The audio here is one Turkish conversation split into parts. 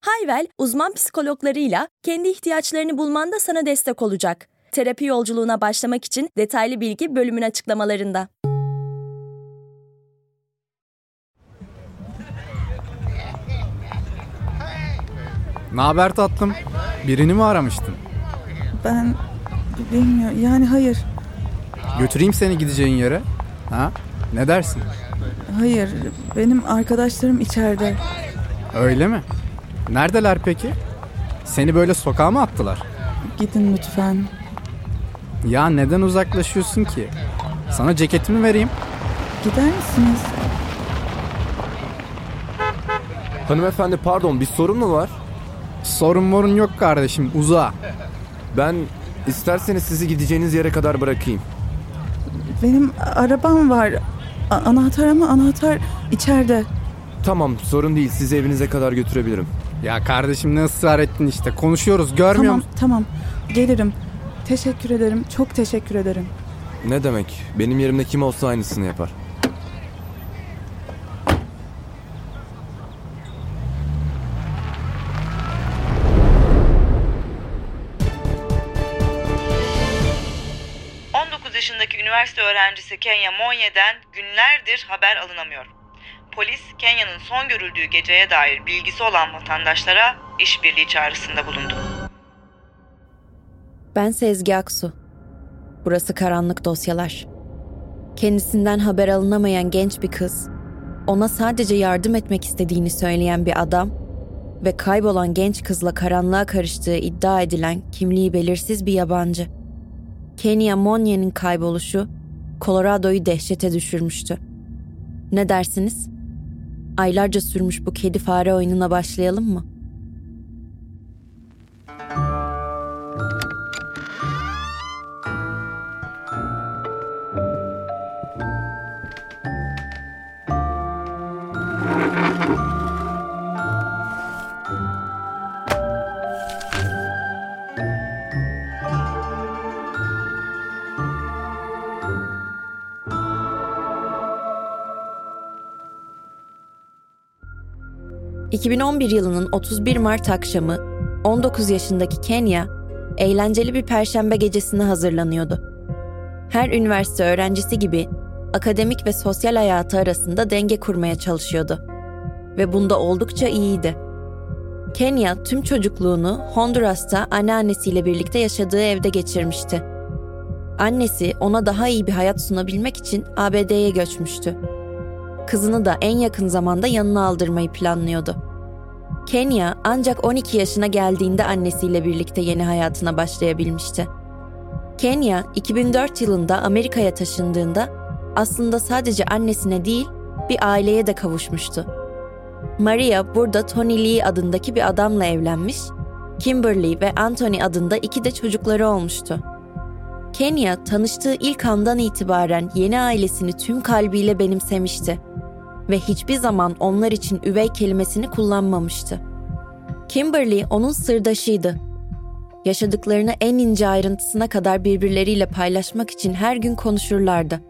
Hayvel, uzman psikologlarıyla kendi ihtiyaçlarını bulmanda sana destek olacak. Terapi yolculuğuna başlamak için detaylı bilgi bölümün açıklamalarında. Ne haber tatlım? Birini mi aramıştın? Ben bilmiyorum. Yani hayır. Götüreyim seni gideceğin yere. Ha? Ne dersin? Hayır. Benim arkadaşlarım içeride. Öyle mi? Neredeler peki? Seni böyle sokağa mı attılar? Gidin lütfen. Ya neden uzaklaşıyorsun ki? Sana ceketimi vereyim. Gider misiniz? Hanımefendi pardon bir sorun mu var? Sorun morun yok kardeşim uza. Ben isterseniz sizi gideceğiniz yere kadar bırakayım. Benim arabam var. A- anahtar ama anahtar içeride. Tamam sorun değil sizi evinize kadar götürebilirim. Ya kardeşim ne ısrar ettin işte konuşuyoruz görmüyor tamam musun? tamam. Gelirim. Teşekkür ederim. Çok teşekkür ederim. Ne demek? Benim yerimde kim olsa aynısını yapar. yaşındaki üniversite öğrencisi Kenya Monye'den günlerdir haber alınamıyor. Polis Kenya'nın son görüldüğü geceye dair bilgisi olan vatandaşlara işbirliği çağrısında bulundu. Ben Sezgi Aksu. Burası karanlık dosyalar. Kendisinden haber alınamayan genç bir kız, ona sadece yardım etmek istediğini söyleyen bir adam ve kaybolan genç kızla karanlığa karıştığı iddia edilen kimliği belirsiz bir yabancı. Kenya Monye'nin kayboluşu Colorado'yu dehşete düşürmüştü. Ne dersiniz? Aylarca sürmüş bu kedi fare oyununa başlayalım mı? 2011 yılının 31 Mart akşamı 19 yaşındaki Kenya eğlenceli bir perşembe gecesine hazırlanıyordu. Her üniversite öğrencisi gibi akademik ve sosyal hayatı arasında denge kurmaya çalışıyordu ve bunda oldukça iyiydi. Kenya tüm çocukluğunu Honduras'ta anneannesiyle birlikte yaşadığı evde geçirmişti. Annesi ona daha iyi bir hayat sunabilmek için ABD'ye göçmüştü kızını da en yakın zamanda yanına aldırmayı planlıyordu. Kenya ancak 12 yaşına geldiğinde annesiyle birlikte yeni hayatına başlayabilmişti. Kenya 2004 yılında Amerika'ya taşındığında aslında sadece annesine değil bir aileye de kavuşmuştu. Maria burada Tony Lee adındaki bir adamla evlenmiş, Kimberly ve Anthony adında iki de çocukları olmuştu. Kenya tanıştığı ilk andan itibaren yeni ailesini tüm kalbiyle benimsemişti ve hiçbir zaman onlar için üvey kelimesini kullanmamıştı. Kimberly onun sırdaşıydı. Yaşadıklarını en ince ayrıntısına kadar birbirleriyle paylaşmak için her gün konuşurlardı.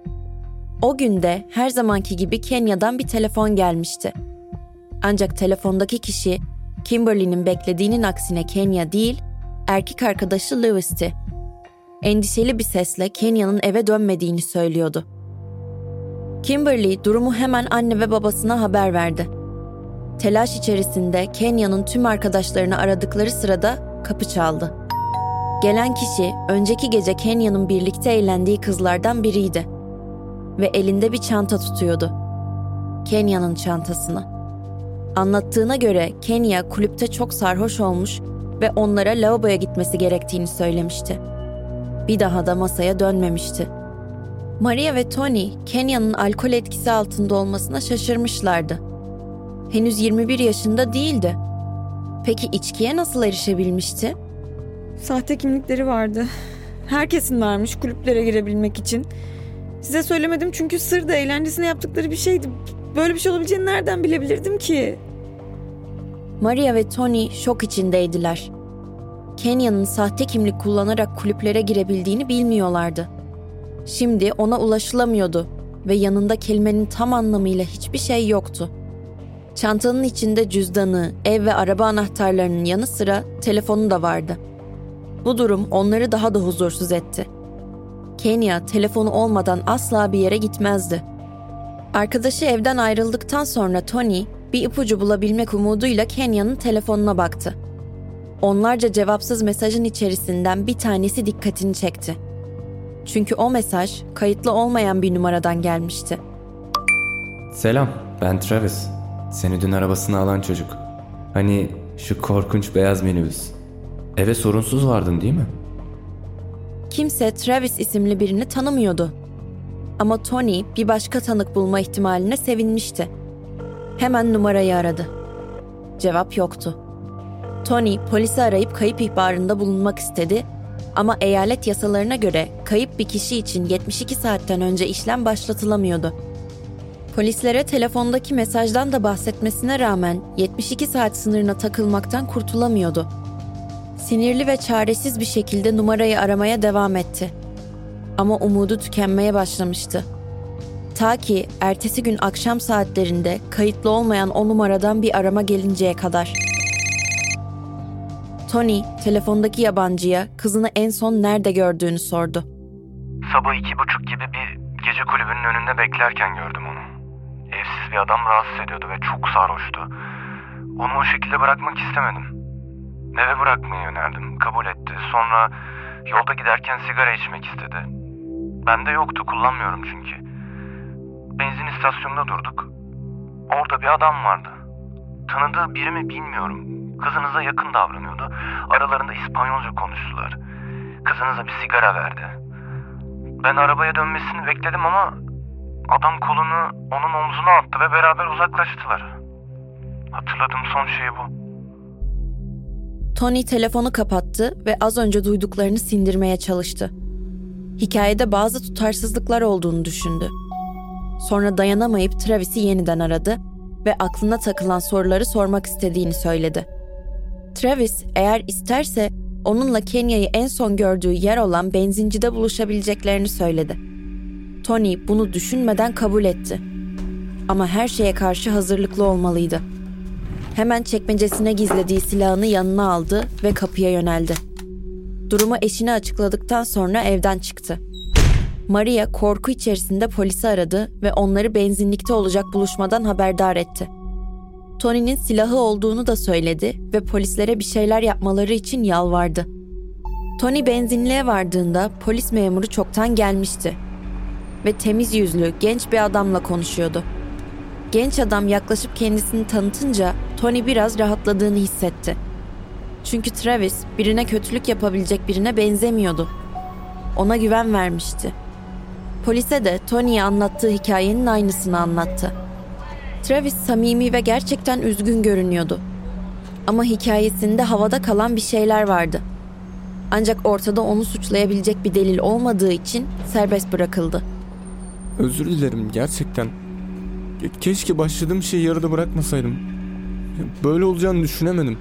O günde her zamanki gibi Kenya'dan bir telefon gelmişti. Ancak telefondaki kişi Kimberly'nin beklediğinin aksine Kenya değil, erkek arkadaşı Lewis'ti. Endişeli bir sesle Kenya'nın eve dönmediğini söylüyordu. Kimberly durumu hemen anne ve babasına haber verdi. Telaş içerisinde Kenya'nın tüm arkadaşlarını aradıkları sırada kapı çaldı. Gelen kişi önceki gece Kenya'nın birlikte eğlendiği kızlardan biriydi ve elinde bir çanta tutuyordu. Kenya'nın çantasını. Anlattığına göre Kenya kulüpte çok sarhoş olmuş ve onlara lavaboya gitmesi gerektiğini söylemişti. Bir daha da masaya dönmemişti. Maria ve Tony, Kenya'nın alkol etkisi altında olmasına şaşırmışlardı. Henüz 21 yaşında değildi. Peki içkiye nasıl erişebilmişti? Sahte kimlikleri vardı. Herkesin varmış kulüplere girebilmek için. Size söylemedim çünkü sır da eğlencesine yaptıkları bir şeydi. Böyle bir şey olabileceğini nereden bilebilirdim ki? Maria ve Tony şok içindeydiler. Kenya'nın sahte kimlik kullanarak kulüplere girebildiğini bilmiyorlardı. Şimdi ona ulaşılamıyordu ve yanında kelimenin tam anlamıyla hiçbir şey yoktu. Çantanın içinde cüzdanı, ev ve araba anahtarlarının yanı sıra telefonu da vardı. Bu durum onları daha da huzursuz etti. Kenya telefonu olmadan asla bir yere gitmezdi. Arkadaşı evden ayrıldıktan sonra Tony bir ipucu bulabilmek umuduyla Kenya'nın telefonuna baktı. Onlarca cevapsız mesajın içerisinden bir tanesi dikkatini çekti. Çünkü o mesaj kayıtlı olmayan bir numaradan gelmişti. Selam, ben Travis. Seni dün arabasına alan çocuk. Hani şu korkunç beyaz minibüs. Eve sorunsuz vardın değil mi? Kimse Travis isimli birini tanımıyordu. Ama Tony bir başka tanık bulma ihtimaline sevinmişti. Hemen numarayı aradı. Cevap yoktu. Tony polisi arayıp kayıp ihbarında bulunmak istedi ama eyalet yasalarına göre kayıp bir kişi için 72 saatten önce işlem başlatılamıyordu. Polislere telefondaki mesajdan da bahsetmesine rağmen 72 saat sınırına takılmaktan kurtulamıyordu. Sinirli ve çaresiz bir şekilde numarayı aramaya devam etti. Ama umudu tükenmeye başlamıştı. Ta ki ertesi gün akşam saatlerinde kayıtlı olmayan o numaradan bir arama gelinceye kadar. Tony telefondaki yabancıya kızını en son nerede gördüğünü sordu. Sabah iki buçuk gibi bir gece kulübünün önünde beklerken gördüm onu. Evsiz bir adam rahatsız ediyordu ve çok sarhoştu. Onu o şekilde bırakmak istemedim. Eve bırakmayı önerdim. Kabul etti. Sonra yolda giderken sigara içmek istedi. Bende yoktu kullanmıyorum çünkü. Benzin istasyonunda durduk. Orada bir adam vardı. Tanıdığı biri mi bilmiyorum. Kızınıza yakın davranıyordu. Aralarında İspanyolca konuştular. Kızınıza bir sigara verdi. Ben arabaya dönmesini bekledim ama adam kolunu onun omzuna attı ve beraber uzaklaştılar. Hatırladığım son şey bu. Tony telefonu kapattı ve az önce duyduklarını sindirmeye çalıştı. Hikayede bazı tutarsızlıklar olduğunu düşündü. Sonra dayanamayıp Travis'i yeniden aradı ve aklına takılan soruları sormak istediğini söyledi. Travis eğer isterse onunla Kenya'yı en son gördüğü yer olan benzincide buluşabileceklerini söyledi. Tony bunu düşünmeden kabul etti. Ama her şeye karşı hazırlıklı olmalıydı. Hemen çekmecesine gizlediği silahını yanına aldı ve kapıya yöneldi. Durumu eşine açıkladıktan sonra evden çıktı. Maria korku içerisinde polisi aradı ve onları benzinlikte olacak buluşmadan haberdar etti. Tony'nin silahı olduğunu da söyledi ve polislere bir şeyler yapmaları için yalvardı. Tony benzinliğe vardığında polis memuru çoktan gelmişti ve temiz yüzlü genç bir adamla konuşuyordu. Genç adam yaklaşıp kendisini tanıtınca Tony biraz rahatladığını hissetti. Çünkü Travis birine kötülük yapabilecek birine benzemiyordu. Ona güven vermişti. Polise de Tony'ye anlattığı hikayenin aynısını anlattı. Travis samimi ve gerçekten üzgün görünüyordu. Ama hikayesinde havada kalan bir şeyler vardı. Ancak ortada onu suçlayabilecek bir delil olmadığı için serbest bırakıldı. Özür dilerim gerçekten. Ke- Keşke başladığım şeyi yarıda bırakmasaydım. Böyle olacağını düşünemedim.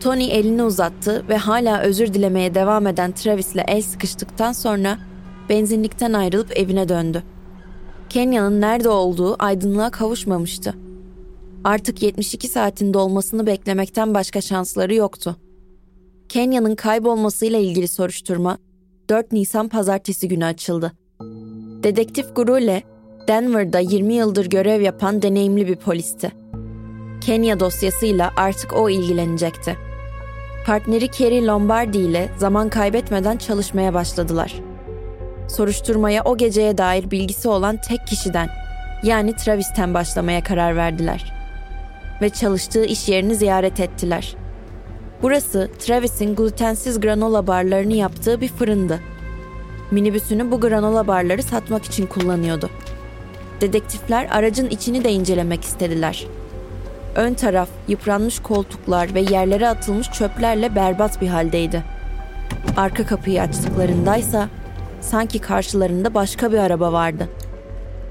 Tony elini uzattı ve hala özür dilemeye devam eden Travis'le el sıkıştıktan sonra benzinlikten ayrılıp evine döndü. Kenya'nın nerede olduğu aydınlığa kavuşmamıştı. Artık 72 saatin dolmasını beklemekten başka şansları yoktu. Kenya'nın kaybolmasıyla ilgili soruşturma 4 Nisan pazartesi günü açıldı. Dedektif Gurule, Denver'da 20 yıldır görev yapan deneyimli bir polisti. Kenya dosyasıyla artık o ilgilenecekti. Partneri Kerry Lombardi ile zaman kaybetmeden çalışmaya başladılar. Soruşturmaya o geceye dair bilgisi olan tek kişiden, yani Travis'ten başlamaya karar verdiler. Ve çalıştığı iş yerini ziyaret ettiler. Burası Travis'in glutensiz granola barlarını yaptığı bir fırındı. Minibüsünü bu granola barları satmak için kullanıyordu. Dedektifler aracın içini de incelemek istediler. Ön taraf yıpranmış koltuklar ve yerlere atılmış çöplerle berbat bir haldeydi. Arka kapıyı açtıklarındaysa sanki karşılarında başka bir araba vardı.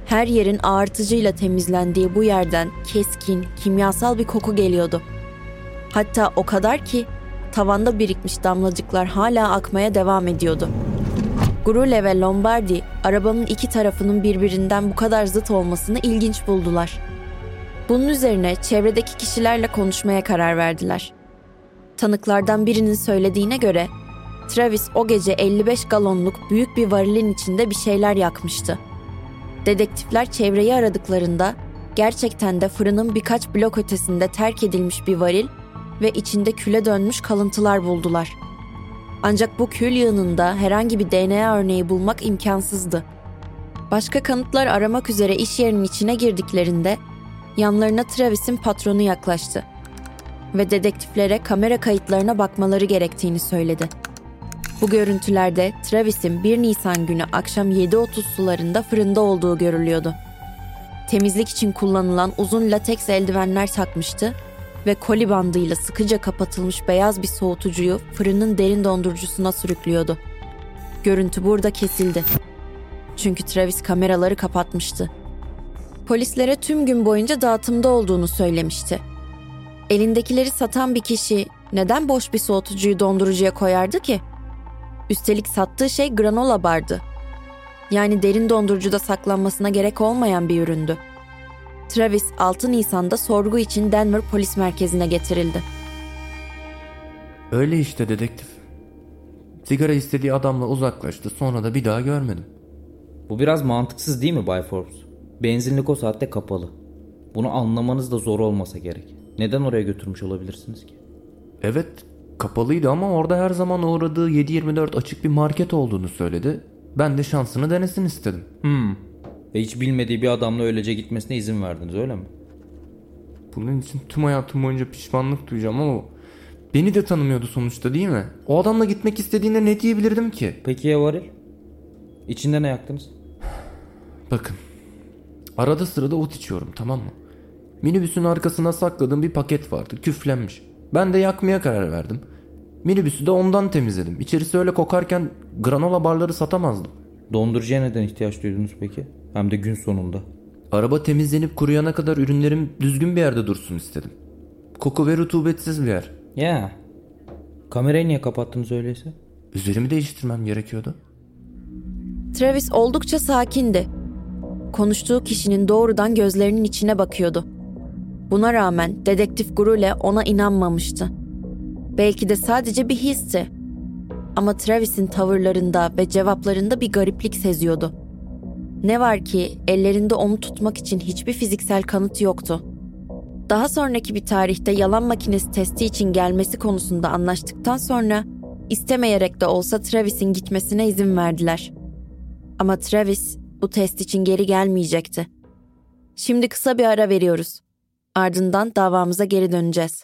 Her yerin ağırtıcıyla temizlendiği bu yerden keskin, kimyasal bir koku geliyordu. Hatta o kadar ki tavanda birikmiş damlacıklar hala akmaya devam ediyordu. Grule ve Lombardi arabanın iki tarafının birbirinden bu kadar zıt olmasını ilginç buldular. Bunun üzerine çevredeki kişilerle konuşmaya karar verdiler. Tanıklardan birinin söylediğine göre Travis o gece 55 galonluk büyük bir varilin içinde bir şeyler yakmıştı. Dedektifler çevreyi aradıklarında gerçekten de fırının birkaç blok ötesinde terk edilmiş bir varil ve içinde küle dönmüş kalıntılar buldular. Ancak bu kül yığınında herhangi bir DNA örneği bulmak imkansızdı. Başka kanıtlar aramak üzere iş yerinin içine girdiklerinde yanlarına Travis'in patronu yaklaştı ve dedektiflere kamera kayıtlarına bakmaları gerektiğini söyledi. Bu görüntülerde Travis'in 1 Nisan günü akşam 7.30 sularında fırında olduğu görülüyordu. Temizlik için kullanılan uzun lateks eldivenler takmıştı ve koli bandıyla sıkıca kapatılmış beyaz bir soğutucuyu fırının derin dondurucusuna sürüklüyordu. Görüntü burada kesildi. Çünkü Travis kameraları kapatmıştı. Polislere tüm gün boyunca dağıtımda olduğunu söylemişti. Elindekileri satan bir kişi neden boş bir soğutucuyu dondurucuya koyardı ki? Üstelik sattığı şey granola bardı. Yani derin dondurucuda saklanmasına gerek olmayan bir üründü. Travis 6 Nisan'da sorgu için Denver Polis Merkezi'ne getirildi. Öyle işte dedektif. Sigara istediği adamla uzaklaştı sonra da bir daha görmedim. Bu biraz mantıksız değil mi Bay Forbes? Benzinlik o saatte kapalı. Bunu anlamanız da zor olmasa gerek. Neden oraya götürmüş olabilirsiniz ki? Evet kapalıydı ama orada her zaman uğradığı 7-24 açık bir market olduğunu söyledi. Ben de şansını denesin istedim. Hmm. Ve hiç bilmediği bir adamla öylece gitmesine izin verdiniz öyle mi? Bunun için tüm hayatım boyunca pişmanlık duyacağım ama beni de tanımıyordu sonuçta değil mi? O adamla gitmek istediğinde ne diyebilirdim ki? Peki ya varil? İçinde ne yaktınız? Bakın. Arada sırada ot içiyorum tamam mı? Minibüsün arkasına sakladığım bir paket vardı. Küflenmiş. Ben de yakmaya karar verdim. Minibüsü de ondan temizledim. İçerisi öyle kokarken granola barları satamazdım. Dondurucuya neden ihtiyaç duydunuz peki? Hem de gün sonunda. Araba temizlenip kuruyana kadar ürünlerim düzgün bir yerde dursun istedim. Koku ve rutubetsiz bir yer. Ya. Kamerayı niye kapattınız öyleyse? Üzerimi değiştirmem gerekiyordu. Travis oldukça sakindi. Konuştuğu kişinin doğrudan gözlerinin içine bakıyordu. Buna rağmen dedektif Grule ona inanmamıştı. Belki de sadece bir histi. Ama Travis'in tavırlarında ve cevaplarında bir gariplik seziyordu. Ne var ki ellerinde onu tutmak için hiçbir fiziksel kanıt yoktu. Daha sonraki bir tarihte yalan makinesi testi için gelmesi konusunda anlaştıktan sonra istemeyerek de olsa Travis'in gitmesine izin verdiler. Ama Travis bu test için geri gelmeyecekti. Şimdi kısa bir ara veriyoruz. Ardından davamıza geri döneceğiz.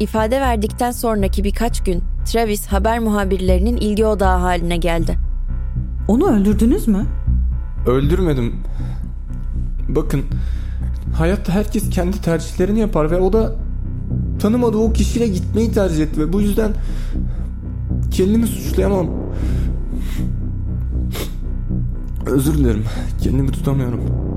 İfade verdikten sonraki birkaç gün Travis haber muhabirlerinin ilgi odağı haline geldi. Onu öldürdünüz mü? Öldürmedim. Bakın hayatta herkes kendi tercihlerini yapar ve o da tanımadığı o kişiyle gitmeyi tercih etti ve bu yüzden kendimi suçlayamam. Özür dilerim. Kendimi tutamıyorum.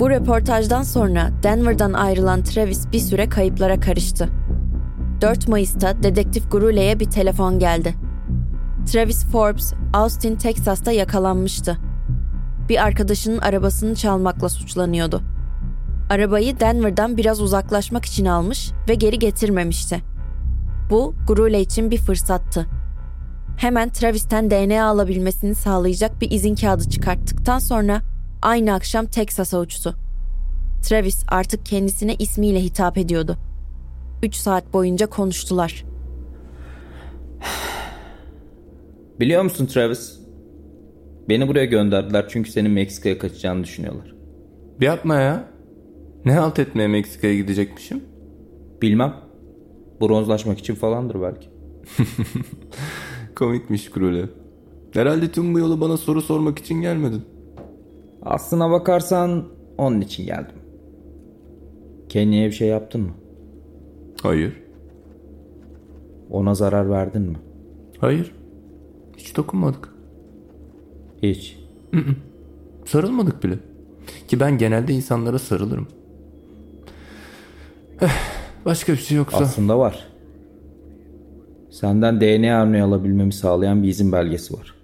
Bu röportajdan sonra Denver'dan ayrılan Travis bir süre kayıplara karıştı. 4 Mayıs'ta dedektif Grule'ye bir telefon geldi. Travis Forbes, Austin, Texas'ta yakalanmıştı. Bir arkadaşının arabasını çalmakla suçlanıyordu. Arabayı Denver'dan biraz uzaklaşmak için almış ve geri getirmemişti. Bu Grule için bir fırsattı. Hemen Travis'ten DNA alabilmesini sağlayacak bir izin kağıdı çıkarttıktan sonra aynı akşam Texas'a uçtu. Travis artık kendisine ismiyle hitap ediyordu. 3 saat boyunca konuştular. Biliyor musun Travis? Beni buraya gönderdiler çünkü senin Meksika'ya kaçacağını düşünüyorlar. Bir yapma ya. Ne halt etmeye Meksika'ya gidecekmişim? Bilmem. Bronzlaşmak için falandır belki. Komikmiş Krule. Herhalde tüm bu yolu bana soru sormak için gelmedin. Aslına bakarsan onun için geldim. Kenya'ya bir şey yaptın mı? Hayır. Ona zarar verdin mi? Hayır. Hiç dokunmadık. Hiç. Sarılmadık bile. Ki ben genelde insanlara sarılırım. Eh, Başka bir şey yoksa. Aslında var. Senden DNA örneği alabilmemi sağlayan bir izin belgesi var.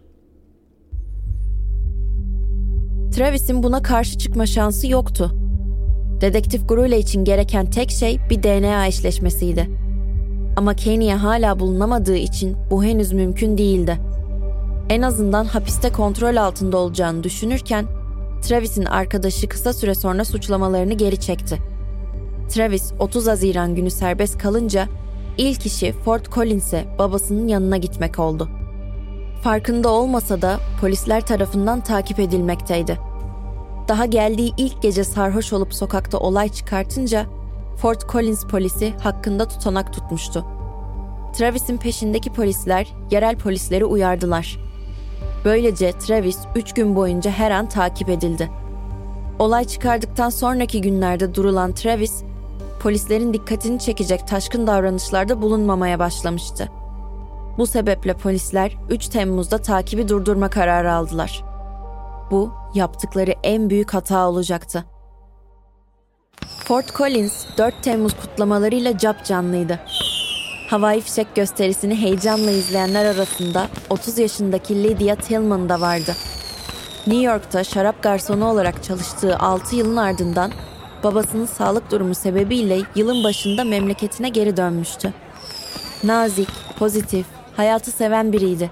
Travis'in buna karşı çıkma şansı yoktu. Dedektif Grule için gereken tek şey bir DNA eşleşmesiydi. Ama Kenya hala bulunamadığı için bu henüz mümkün değildi. En azından hapiste kontrol altında olacağını düşünürken Travis'in arkadaşı kısa süre sonra suçlamalarını geri çekti. Travis 30 Haziran günü serbest kalınca ilk işi Fort Collins'e babasının yanına gitmek oldu. Farkında olmasa da polisler tarafından takip edilmekteydi. Daha geldiği ilk gece sarhoş olup sokakta olay çıkartınca Fort Collins polisi hakkında tutanak tutmuştu. Travis'in peşindeki polisler yerel polisleri uyardılar. Böylece Travis 3 gün boyunca her an takip edildi. Olay çıkardıktan sonraki günlerde durulan Travis, polislerin dikkatini çekecek taşkın davranışlarda bulunmamaya başlamıştı. Bu sebeple polisler 3 Temmuz'da takibi durdurma kararı aldılar. Bu yaptıkları en büyük hata olacaktı. Fort Collins 4 Temmuz kutlamalarıyla cap canlıydı. Havai fişek gösterisini heyecanla izleyenler arasında 30 yaşındaki Lydia Tillman da vardı. New York'ta şarap garsonu olarak çalıştığı 6 yılın ardından babasının sağlık durumu sebebiyle yılın başında memleketine geri dönmüştü. Nazik, pozitif, hayatı seven biriydi.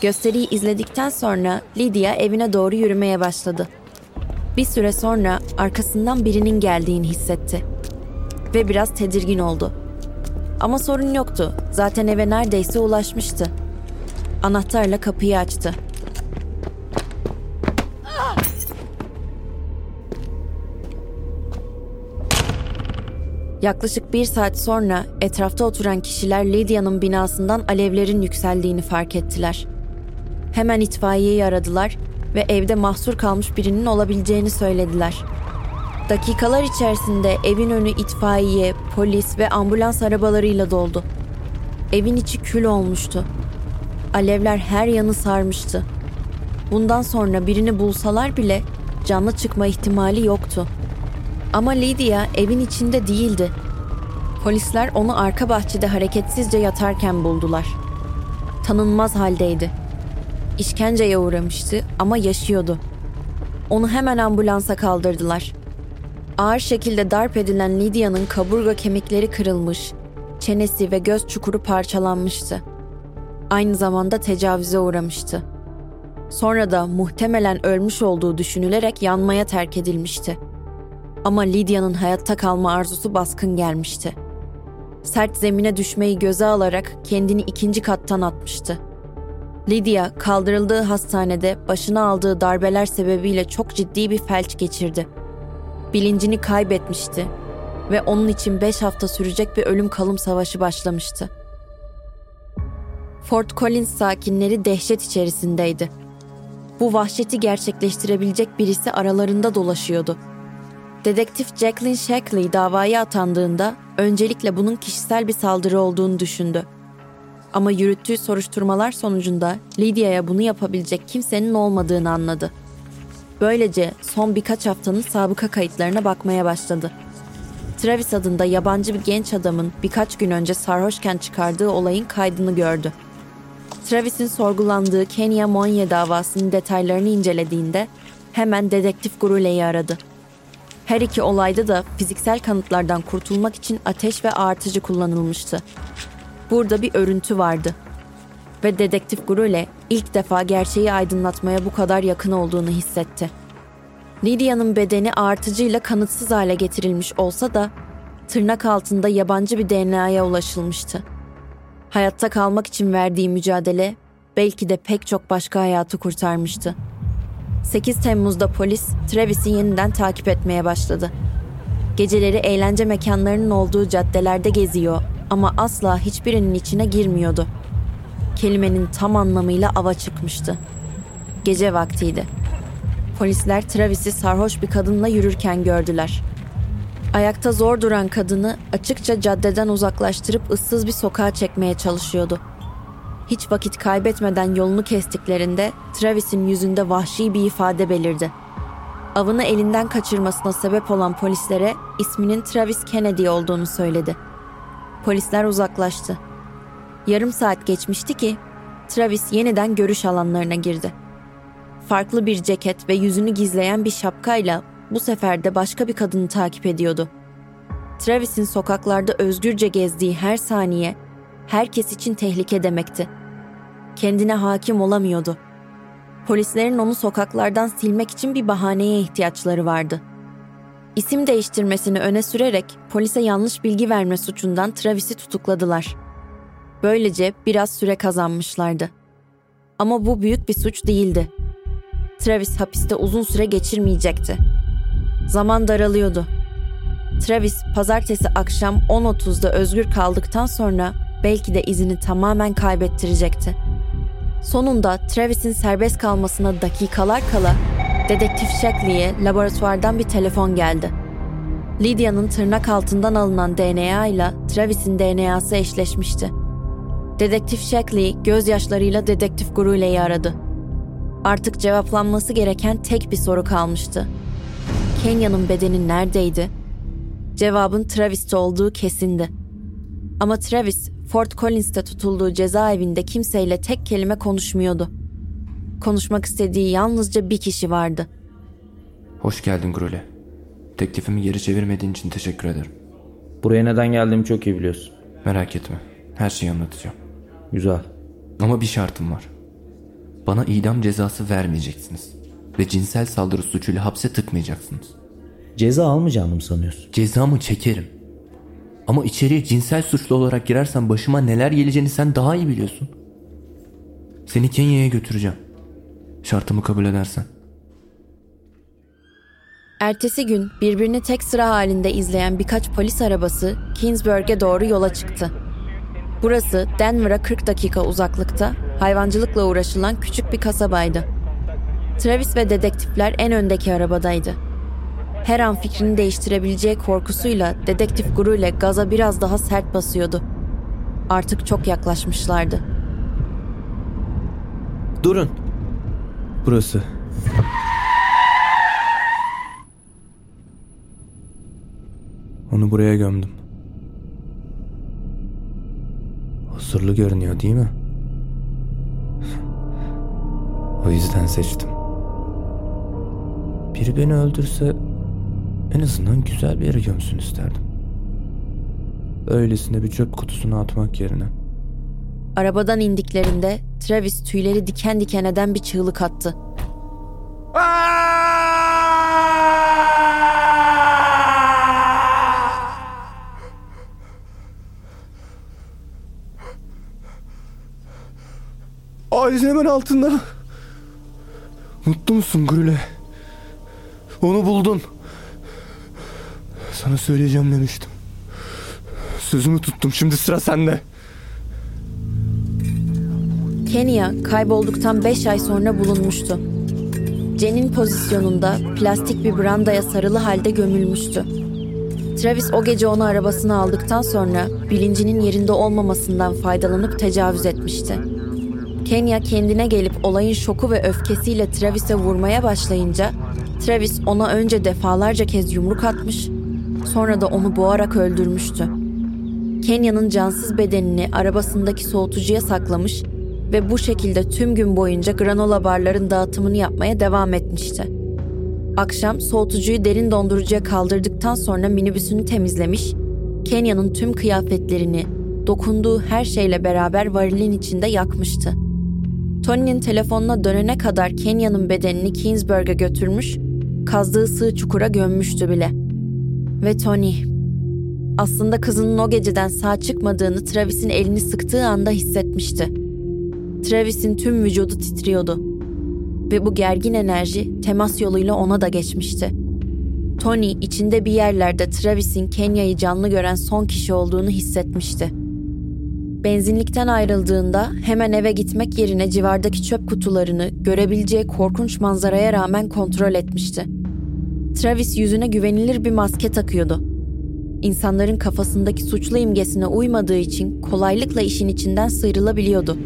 Gösteriyi izledikten sonra Lydia evine doğru yürümeye başladı. Bir süre sonra arkasından birinin geldiğini hissetti. Ve biraz tedirgin oldu. Ama sorun yoktu. Zaten eve neredeyse ulaşmıştı. Anahtarla kapıyı açtı. Yaklaşık bir saat sonra etrafta oturan kişiler Lydia'nın binasından alevlerin yükseldiğini fark ettiler. Hemen itfaiyeyi aradılar ve evde mahsur kalmış birinin olabileceğini söylediler. Dakikalar içerisinde evin önü itfaiye, polis ve ambulans arabalarıyla doldu. Evin içi kül olmuştu. Alevler her yanı sarmıştı. Bundan sonra birini bulsalar bile canlı çıkma ihtimali yoktu. Ama Lydia evin içinde değildi. Polisler onu arka bahçede hareketsizce yatarken buldular. Tanınmaz haldeydi. İşkenceye uğramıştı ama yaşıyordu. Onu hemen ambulansa kaldırdılar. Ağır şekilde darp edilen Lydia'nın kaburga kemikleri kırılmış, çenesi ve göz çukuru parçalanmıştı. Aynı zamanda tecavüze uğramıştı. Sonra da muhtemelen ölmüş olduğu düşünülerek yanmaya terk edilmişti. Ama Lydia'nın hayatta kalma arzusu baskın gelmişti. Sert zemine düşmeyi göze alarak kendini ikinci kattan atmıştı. Lydia kaldırıldığı hastanede başına aldığı darbeler sebebiyle çok ciddi bir felç geçirdi. Bilincini kaybetmişti ve onun için 5 hafta sürecek bir ölüm kalım savaşı başlamıştı. Fort Collins sakinleri dehşet içerisindeydi. Bu vahşeti gerçekleştirebilecek birisi aralarında dolaşıyordu. Dedektif Jacqueline Shackley davaya atandığında öncelikle bunun kişisel bir saldırı olduğunu düşündü. Ama yürüttüğü soruşturmalar sonucunda Lydia'ya bunu yapabilecek kimsenin olmadığını anladı. Böylece son birkaç haftanın sabıka kayıtlarına bakmaya başladı. Travis adında yabancı bir genç adamın birkaç gün önce sarhoşken çıkardığı olayın kaydını gördü. Travis'in sorgulandığı Kenya Monye davasının detaylarını incelediğinde hemen dedektif Gurule'yi aradı. Her iki olayda da fiziksel kanıtlardan kurtulmak için ateş ve artıcı kullanılmıştı. Burada bir örüntü vardı. Ve dedektif Gurule ilk defa gerçeği aydınlatmaya bu kadar yakın olduğunu hissetti. Lydia'nın bedeni artıcıyla kanıtsız hale getirilmiş olsa da tırnak altında yabancı bir DNA'ya ulaşılmıştı. Hayatta kalmak için verdiği mücadele belki de pek çok başka hayatı kurtarmıştı. 8 Temmuz'da polis Travis'i yeniden takip etmeye başladı. Geceleri eğlence mekanlarının olduğu caddelerde geziyor ama asla hiçbirinin içine girmiyordu. Kelimenin tam anlamıyla ava çıkmıştı. Gece vaktiydi. Polisler Travis'i sarhoş bir kadınla yürürken gördüler. Ayakta zor duran kadını açıkça caddeden uzaklaştırıp ıssız bir sokağa çekmeye çalışıyordu. Hiç vakit kaybetmeden yolunu kestiklerinde Travis'in yüzünde vahşi bir ifade belirdi. Avını elinden kaçırmasına sebep olan polislere isminin Travis Kennedy olduğunu söyledi. Polisler uzaklaştı. Yarım saat geçmişti ki Travis yeniden görüş alanlarına girdi. Farklı bir ceket ve yüzünü gizleyen bir şapkayla bu sefer de başka bir kadını takip ediyordu. Travis'in sokaklarda özgürce gezdiği her saniye herkes için tehlike demekti. Kendine hakim olamıyordu. Polislerin onu sokaklardan silmek için bir bahaneye ihtiyaçları vardı. İsim değiştirmesini öne sürerek polise yanlış bilgi verme suçundan Travis'i tutukladılar. Böylece biraz süre kazanmışlardı. Ama bu büyük bir suç değildi. Travis hapiste uzun süre geçirmeyecekti. Zaman daralıyordu. Travis pazartesi akşam 10.30'da özgür kaldıktan sonra belki de izini tamamen kaybettirecekti. Sonunda Travis'in serbest kalmasına dakikalar kala Dedektif Shackley'e laboratuvardan bir telefon geldi. Lydia'nın tırnak altından alınan DNA ile Travis'in DNA'sı eşleşmişti. Dedektif Shackley gözyaşlarıyla Dedektif Gurule'yi aradı. Artık cevaplanması gereken tek bir soru kalmıştı. Kenya'nın bedeni neredeydi? Cevabın Travis'te olduğu kesindi. Ama Travis, Fort Collins'te tutulduğu cezaevinde kimseyle tek kelime konuşmuyordu. Konuşmak istediği yalnızca bir kişi vardı. Hoş geldin Grole. Teklifimi geri çevirmediğin için teşekkür ederim. Buraya neden geldiğimi çok iyi biliyorsun. Merak etme. Her şeyi anlatacağım. Güzel. Ama bir şartım var. Bana idam cezası vermeyeceksiniz. Ve cinsel saldırı suçuyla hapse tıkmayacaksınız. Ceza almayacağını mı sanıyorsun? Cezamı çekerim. Ama içeriye cinsel suçlu olarak girersen başıma neler geleceğini sen daha iyi biliyorsun. Seni Kenya'ya götüreceğim. Şartımı kabul edersen. Ertesi gün birbirini tek sıra halinde izleyen birkaç polis arabası Kingsburg'e doğru yola çıktı. Burası Denver'a 40 dakika uzaklıkta hayvancılıkla uğraşılan küçük bir kasabaydı. Travis ve dedektifler en öndeki arabadaydı. Her an fikrini değiştirebileceği korkusuyla dedektif Guru ile gaza biraz daha sert basıyordu. Artık çok yaklaşmışlardı. Durun. Burası. Onu buraya gömdüm. Huzurlu görünüyor değil mi? o yüzden seçtim. Biri beni öldürse en azından güzel bir yere gömsün isterdim. Öylesine bir çöp kutusuna atmak yerine. Arabadan indiklerinde Travis tüyleri diken diken eden bir çığlık attı. Ağacın hemen altında. Mutlu musun Grüle? Onu buldun. Sana söyleyeceğim demiştim. Sözümü tuttum. Şimdi sıra sende. Kenya kaybolduktan 5 ay sonra bulunmuştu. Jen'in pozisyonunda plastik bir brandaya sarılı halde gömülmüştü. Travis o gece onu arabasına aldıktan sonra bilincinin yerinde olmamasından faydalanıp tecavüz etmişti. Kenya kendine gelip olayın şoku ve öfkesiyle Travis'e vurmaya başlayınca Travis ona önce defalarca kez yumruk atmış, Sonra da onu boğarak öldürmüştü. Kenya'nın cansız bedenini arabasındaki soğutucuya saklamış ve bu şekilde tüm gün boyunca granola barların dağıtımını yapmaya devam etmişti. Akşam soğutucuyu derin dondurucuya kaldırdıktan sonra minibüsünü temizlemiş, Kenya'nın tüm kıyafetlerini, dokunduğu her şeyle beraber varilin içinde yakmıştı. Tony'nin telefonuna dönene kadar Kenya'nın bedenini Kingsburg'a götürmüş, kazdığı sığ çukura gömmüştü bile. Ve Tony, aslında kızının o geceden sağ çıkmadığını Travis'in elini sıktığı anda hissetmişti. Travis'in tüm vücudu titriyordu. Ve bu gergin enerji temas yoluyla ona da geçmişti. Tony içinde bir yerlerde Travis'in Kenya'yı canlı gören son kişi olduğunu hissetmişti. Benzinlikten ayrıldığında hemen eve gitmek yerine civardaki çöp kutularını görebileceği korkunç manzaraya rağmen kontrol etmişti. Travis yüzüne güvenilir bir maske takıyordu. İnsanların kafasındaki suçlu imgesine uymadığı için kolaylıkla işin içinden sıyrılabiliyordu.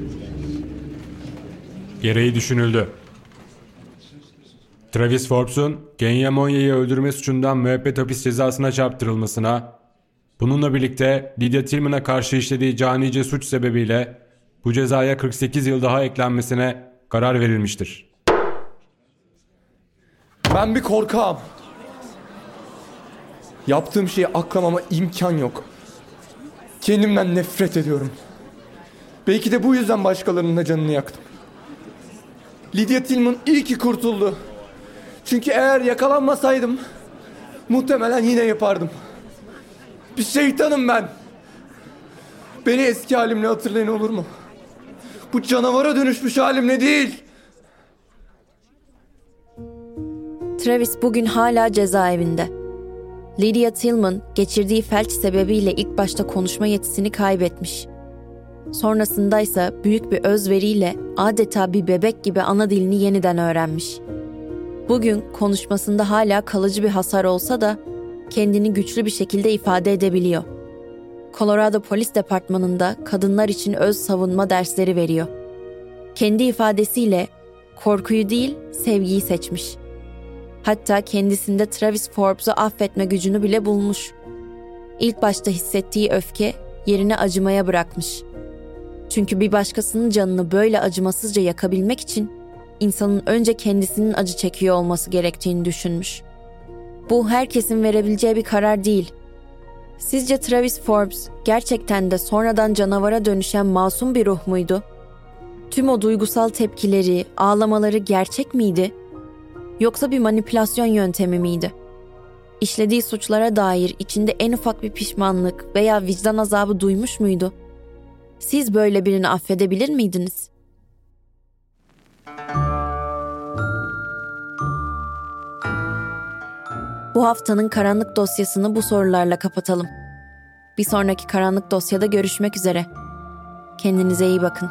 Gereği düşünüldü. Travis Forbes'un Kenya Monya'yı öldürme suçundan müebbet hapis cezasına çarptırılmasına, bununla birlikte Lydia Tillman'a karşı işlediği canice suç sebebiyle bu cezaya 48 yıl daha eklenmesine karar verilmiştir. Ben bir korkağım. Yaptığım şeyi aklamama imkan yok. Kendimden nefret ediyorum. Belki de bu yüzden başkalarının da canını yaktım. Lydia Tillman iyi ki kurtuldu. Çünkü eğer yakalanmasaydım muhtemelen yine yapardım. Bir şeytanım ben. Beni eski halimle hatırlayın olur mu? Bu canavara dönüşmüş halimle değil. Travis bugün hala cezaevinde. Lydia Tillman geçirdiği felç sebebiyle ilk başta konuşma yetisini kaybetmiş. Sonrasında ise büyük bir özveriyle adeta bir bebek gibi ana dilini yeniden öğrenmiş. Bugün konuşmasında hala kalıcı bir hasar olsa da kendini güçlü bir şekilde ifade edebiliyor. Colorado Polis Departmanı'nda kadınlar için öz savunma dersleri veriyor. Kendi ifadesiyle korkuyu değil, sevgiyi seçmiş. Hatta kendisinde Travis Forbes'u affetme gücünü bile bulmuş. İlk başta hissettiği öfke yerine acımaya bırakmış. Çünkü bir başkasının canını böyle acımasızca yakabilmek için insanın önce kendisinin acı çekiyor olması gerektiğini düşünmüş. Bu herkesin verebileceği bir karar değil. Sizce Travis Forbes gerçekten de sonradan canavara dönüşen masum bir ruh muydu? Tüm o duygusal tepkileri, ağlamaları gerçek miydi? Yoksa bir manipülasyon yöntemi miydi? İşlediği suçlara dair içinde en ufak bir pişmanlık veya vicdan azabı duymuş muydu? Siz böyle birini affedebilir miydiniz? Bu haftanın karanlık dosyasını bu sorularla kapatalım. Bir sonraki karanlık dosyada görüşmek üzere. Kendinize iyi bakın.